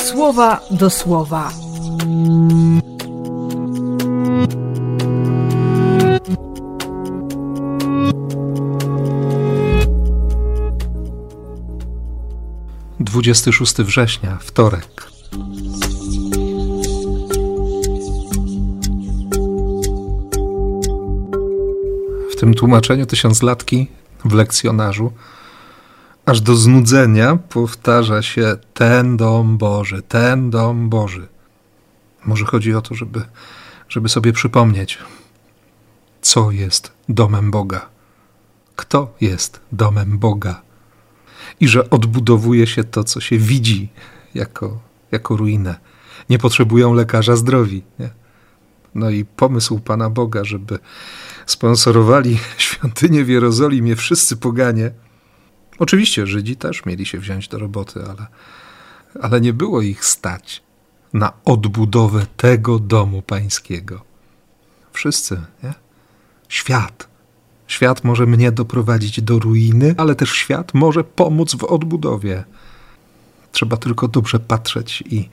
słowa do słowa. Dwudziesty szósty września, wtorek. W tym tłumaczeniu tysiąclatki w lekcjonarzu aż do znudzenia powtarza się ten dom Boży, ten dom Boży. Może chodzi o to, żeby, żeby sobie przypomnieć, co jest domem Boga, kto jest domem Boga i że odbudowuje się to, co się widzi jako, jako ruinę. Nie potrzebują lekarza zdrowi. Nie? No i pomysł Pana Boga, żeby sponsorowali świątynię w Jerozolimie wszyscy poganie, Oczywiście Żydzi też mieli się wziąć do roboty, ale, ale nie było ich stać na odbudowę tego domu pańskiego. Wszyscy, nie? Świat. Świat może mnie doprowadzić do ruiny, ale też świat może pomóc w odbudowie. Trzeba tylko dobrze patrzeć i,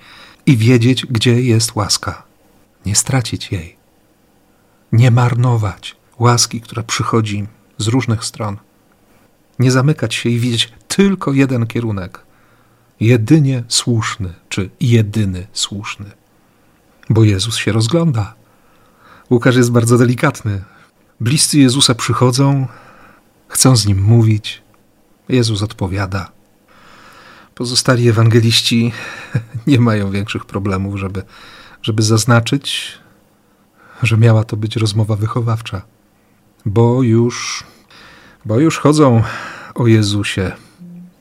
i wiedzieć, gdzie jest łaska. Nie stracić jej. Nie marnować łaski, która przychodzi z różnych stron nie zamykać się i widzieć tylko jeden kierunek. Jedynie słuszny, czy jedyny słuszny. Bo Jezus się rozgląda. Łukasz jest bardzo delikatny. Bliscy Jezusa przychodzą, chcą z nim mówić. Jezus odpowiada. Pozostali ewangeliści nie mają większych problemów, żeby, żeby zaznaczyć, że miała to być rozmowa wychowawcza, bo już bo już chodzą o Jezusie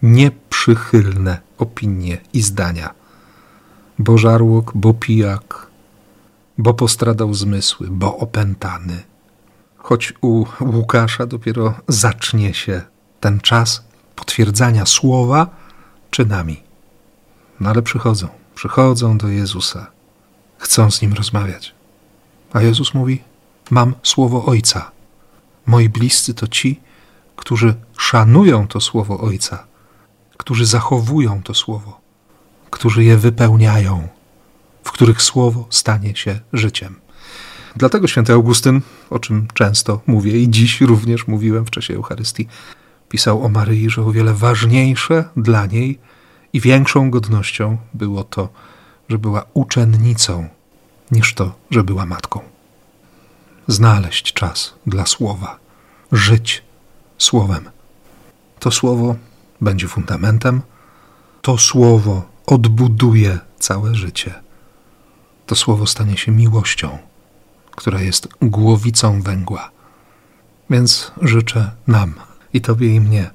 nieprzychylne opinie i zdania. Bo żarłok, bo pijak, bo postradał zmysły, bo opętany. Choć u Łukasza dopiero zacznie się ten czas potwierdzania słowa czynami. No ale przychodzą, przychodzą do Jezusa, chcą z nim rozmawiać. A Jezus mówi: Mam słowo Ojca. Moi bliscy to ci, którzy szanują to słowo Ojca, którzy zachowują to słowo, którzy je wypełniają, w których słowo stanie się życiem. Dlatego święty Augustyn, o czym często mówię i dziś również mówiłem w czasie Eucharystii, pisał o Maryi, że o wiele ważniejsze dla niej i większą godnością było to, że była uczennicą, niż to, że była matką. Znaleźć czas dla słowa, żyć słowem. To słowo będzie fundamentem, to słowo odbuduje całe życie. To słowo stanie się miłością, która jest głowicą węgła. Więc życzę nam i Tobie i mnie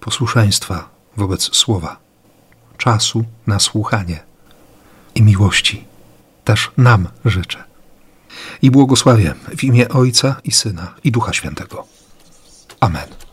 posłuszeństwa wobec słowa, czasu na słuchanie i miłości. Też nam życzę. I błogosławię w imię Ojca i Syna i Ducha Świętego. Amen.